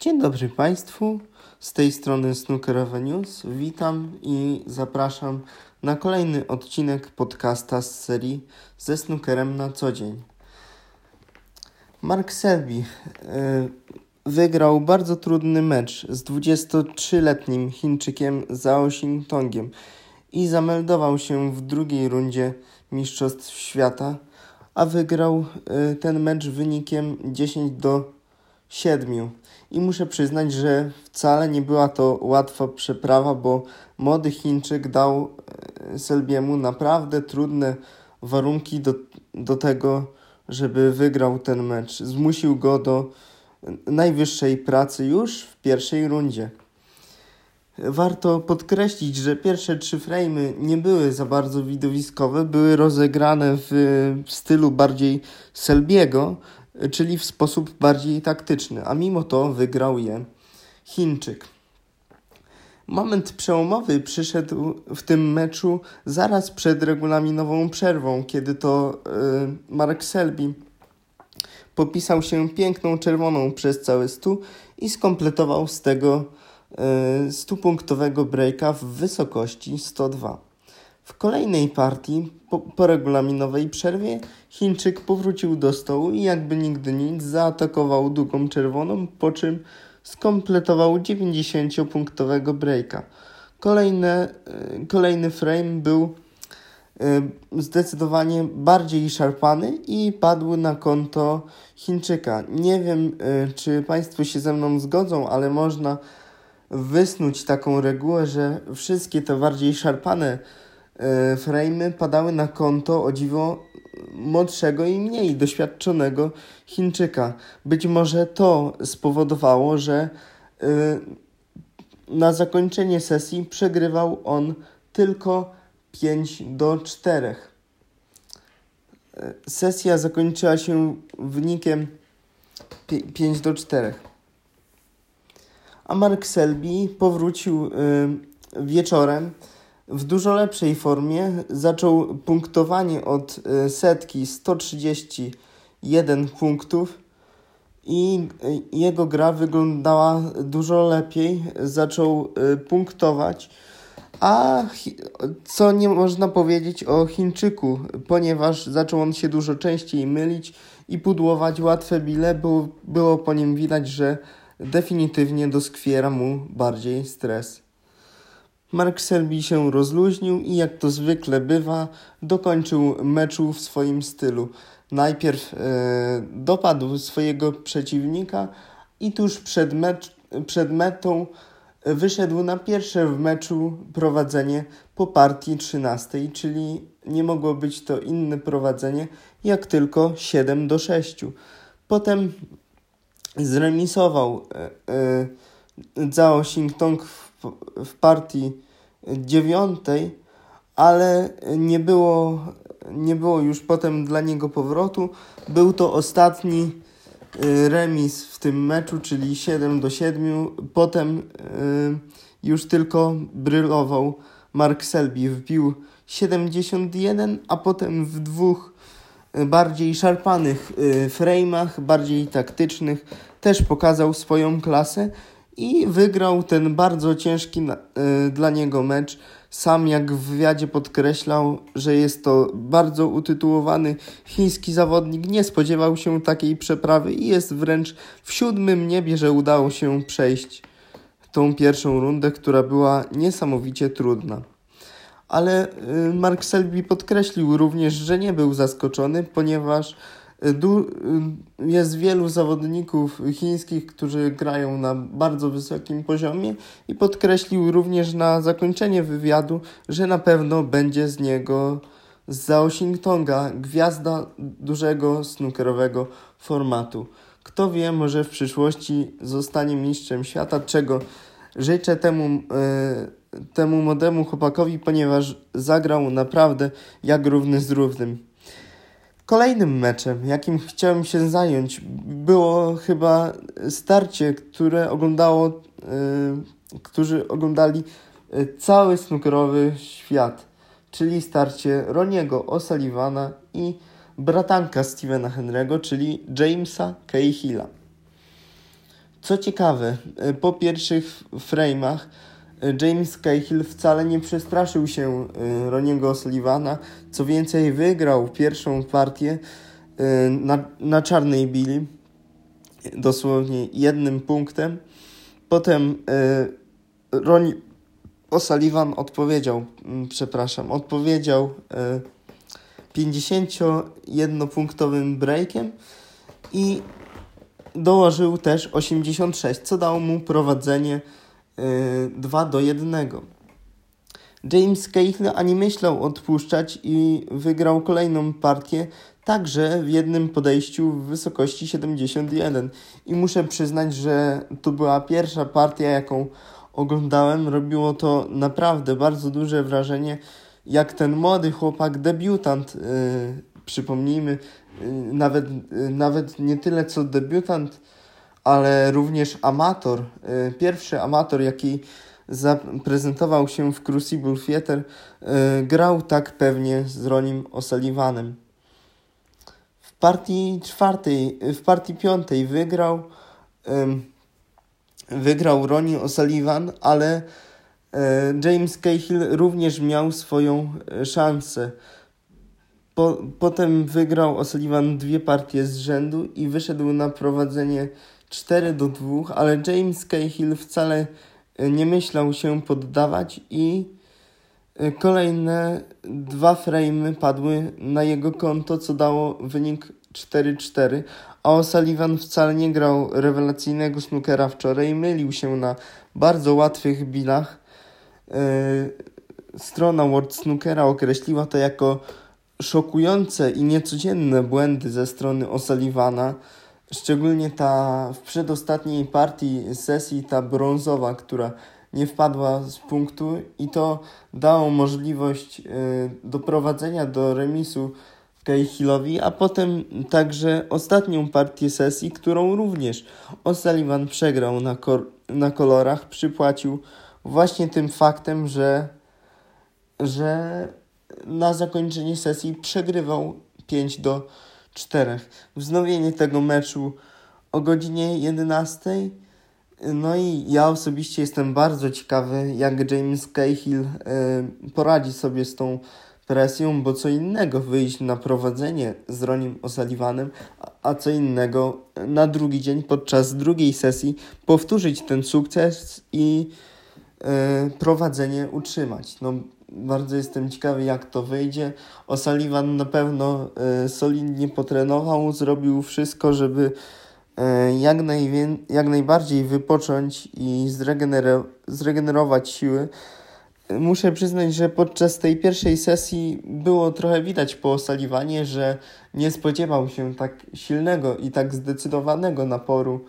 Dzień dobry Państwu, z tej strony Snookerowe News. Witam i zapraszam na kolejny odcinek podcasta z serii ze snookerem na co dzień. Mark Selby yy, wygrał bardzo trudny mecz z 23-letnim Chińczykiem Zhao Xintongiem i zameldował się w drugiej rundzie Mistrzostw Świata, a wygrał yy, ten mecz wynikiem 10 do 7. I muszę przyznać, że wcale nie była to łatwa przeprawa, bo młody Chińczyk dał e, Selbiemu naprawdę trudne warunki do, do tego, żeby wygrał ten mecz. Zmusił go do najwyższej pracy już w pierwszej rundzie. Warto podkreślić, że pierwsze trzy frame'y nie były za bardzo widowiskowe, były rozegrane w, w stylu bardziej Selbiego, czyli w sposób bardziej taktyczny, a mimo to wygrał je Chińczyk. Moment przełomowy przyszedł w tym meczu zaraz przed regulaminową przerwą, kiedy to yy, Mark Selby popisał się piękną czerwoną przez cały stu i skompletował z tego yy, stupunktowego breaka w wysokości 102. W kolejnej partii, po, po, regulaminowej przerwie, Chińczyk powrócił do stołu i jakby nigdy nic zaatakował długą czerwoną, po czym skompletował 90-punktowego breaka. Kolejne, e, kolejny frame był e, zdecydowanie bardziej szarpany i padł na konto Chińczyka. Nie wiem, e, czy Państwo się ze mną zgodzą, ale można wysnuć taką regułę, że wszystkie te bardziej szarpane E, frame'y padały na konto o dziwo młodszego i mniej doświadczonego Chińczyka. Być może to spowodowało, że e, na zakończenie sesji przegrywał on tylko 5 do 4. E, sesja zakończyła się wynikiem 5 do 4. A Mark Selby powrócił wieczorem w dużo lepszej formie. Zaczął punktowanie od e, setki 131 punktów i e, jego gra wyglądała dużo lepiej. Zaczął e, punktować. A co nie można powiedzieć o Chińczyku, ponieważ zaczął on się dużo częściej mylić i pudłować łatwe bile, było, było po nim widać, że definitywnie doskwiera mu bardziej stres. Mark Selby się rozluźnił i jak to zwykle bywa, dokończył meczu w swoim stylu. Najpierw e, dopadł swojego przeciwnika i tuż przed, mecz, przed metą wyszedł na pierwsze w meczu prowadzenie po partii 13, czyli nie mogło być to inne prowadzenie jak tylko 7 do 6. Potem zremisował e, e, Zhao Xingtong w partii dziewiątej, ale nie było, nie było już potem dla niego powrotu. Był to ostatni y, remis w tym meczu, czyli 7 do 7. Potem y, już tylko brylował Mark Selby. Wbił 71, a potem w dwóch y, bardziej szarpanych frame'ach, bardziej taktycznych, też pokazał swoją klasę i wygrał ten bardzo ciężki y, dla niego mecz. Sam jak w wywiadzie podkreślał, że jest to bardzo utytułowany chiński zawodnik, nie spodziewał się takiej przeprawy i jest wręcz w siódmym niebie, że udało się przejść tą pierwszą rundę, która była niesamowicie trudna. Ale y, Mark Selby podkreślił również, że nie był zaskoczony, ponieważ Du jest wielu zawodników chińskich, którzy grają na bardzo wysokim poziomie i podkreślił również na zakończenie wywiadu, że na pewno będzie z niego z Zhao gwiazda dużego snookerowego formatu. Kto wie, może w przyszłości zostanie mistrzem świata, czego życzę temu, e, temu młodemu chłopakowi, ponieważ zagrał naprawdę jak równy z równym. Kolejnym meczem, jakim chciałem się zająć, było chyba starcie, które oglądało, yy, którzy oglądali yy, cały snookerowy świat, czyli starcie Roniego O'Sullivana i bratanka Stevena Henry'ego, czyli Jamesa Cahilla. Co ciekawe, po pierwszych frame'ach James Cahill wcale nie przestraszył się Roniego Sullivana. Co więcej, wygrał pierwszą partię na, na czarnej bili dosłownie jednym punktem. Potem Ronnie O'Sullivan odpowiedział, mm, przepraszam, odpowiedział 51-punktowym breakiem i dołożył też 86, co dało mu prowadzenie 2 do 1. James Cahill ani myślał odpuszczać i wygrał kolejną partię także w jednym podejściu w wysokości 71. I muszę przyznać, że to była pierwsza partia, jaką oglądałem. Robiło to naprawdę bardzo duże wrażenie, jak ten młody chłopak, debiutant, yy, przypomnijmy, yy, nawet, yy, nawet nie tyle co debiutant, ale również amator, yy, pierwszy amator, jaki zaprezentował się w Crucible Theater, yy, grał tak pewnie z Ronim O'Sullivanem. W partii czwartej, w partii piątej wygrał wygrał Ronnie O'Sullivan, ale e, James Cahill również miał swoją szansę. Po, potem wygrał O'Sullivan dwie partie z rzędu i wyszedł na prowadzenie 4 do 2, ale James Cahill wcale e, nie myślał się poddawać i kolejne dwa frame padły na jego konto, co dało wynik 4-4, a O'Sullivan wcale nie grał rewelacyjnego snookera wczoraj, mylił się na bardzo łatwych bilach. Yy, strona World Snookera określiła to jako szokujące i niecodzienne błędy ze strony O'Sullivana, szczególnie ta w przedostatniej partii sesji, ta brązowa, która nie wpadła z punktu i to dało możliwość yy, doprowadzenia do remisu Cahillowi, a potem także ostatnią partię sesji, którą również O'Sullivan przegrał na, na kolorach, przypłacił właśnie tym faktem, że, że na zakończenie sesji przegrywał 5 do 4. Wznowienie tego meczu o godzinie 11. No i ja osobiście jestem bardzo ciekawy, jak James Cahill y, poradzi sobie z tą presją, bo co innego wyjść na prowadzenie z Ronim O'Sullivanem, a co innego na drugi dzień podczas drugiej sesji powtórzyć ten sukces i e, prowadzenie utrzymać. No, bardzo jestem ciekawy, jak to wyjdzie. O'Sullivan na pewno e, solidnie potrenował, zrobił wszystko, żeby e, jak, najwię- jak najbardziej wypocząć i zregener- zregenerować siły muszę przyznać, że podczas tej pierwszej sesji było trochę widać po Sulliwanie, że nie spodziewał się tak silnego i tak zdecydowanego naporu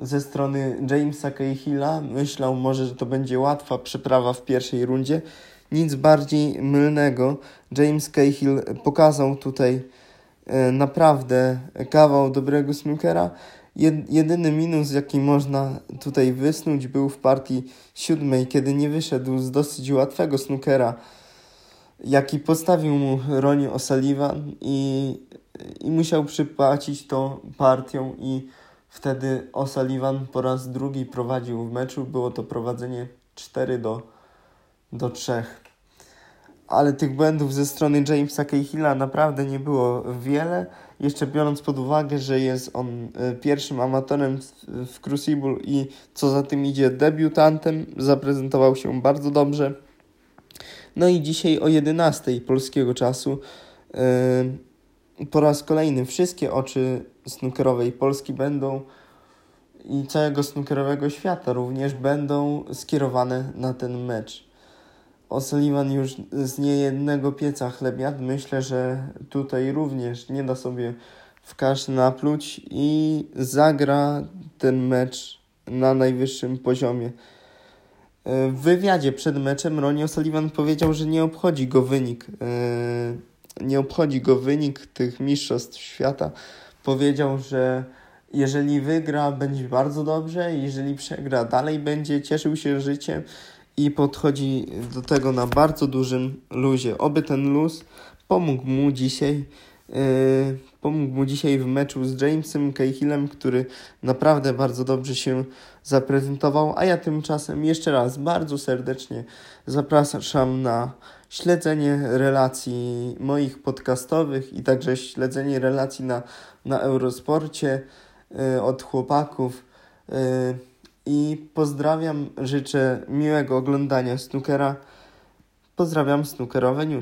ze strony Jamesa Cahilla. Myślał może, że to będzie łatwa przeprawa w pierwszej rundzie. Nic bardziej mylnego. James Cahill pokazał tutaj e, naprawdę kawał dobrego snookera jedyny minus, jaki można tutaj wysnuć, był w partii siódmej, kiedy nie wyszedł z dosyć łatwego snookera, jaki postawił mu Ronnie O'Sullivan i, i musiał przypłacić to partią i wtedy O'Sullivan po raz drugi prowadził w meczu. Było to prowadzenie 4 do, do 3 ale tych błędów ze strony Jamesa Cahilla naprawdę nie było wiele. Jeszcze biorąc pod uwagę, że jest on e, pierwszym amatorem w Crucible i co za tym idzie debiutantem, zaprezentował się bardzo dobrze. No i dzisiaj o 11 polskiego czasu yy, po raz kolejny wszystkie oczy snookerowej Polski będą i całego snookerowego świata również będą skierowane na ten mecz. O'Sullivan już z niejednego pieca chleb Myślę, że tutaj również nie da sobie w kasz napluć i zagra ten mecz na najwyższym poziomie. W wywiadzie przed meczem Ronnie O'Sullivan powiedział, że nie obchodzi go wynik. E, nie obchodzi go wynik tych mistrzostw świata. Powiedział, że jeżeli wygra, będzie bardzo dobrze, jeżeli przegra, dalej będzie cieszył się życiem i podchodzi do tego na bardzo dużym luzie. Oby ten luz pomógł mu dzisiaj yy, pomógł mu dzisiaj w meczu z Jamesem Cahillem, który naprawdę bardzo dobrze się zaprezentował, a ja tymczasem jeszcze raz bardzo serdecznie zapraszam na śledzenie relacji moich podcastowych i także śledzenie relacji na, na Eurosporcie y, od chłopaków. Y, I pozdrawiam, życzę miłego oglądania snookera. Pozdrawiam snookerowe news.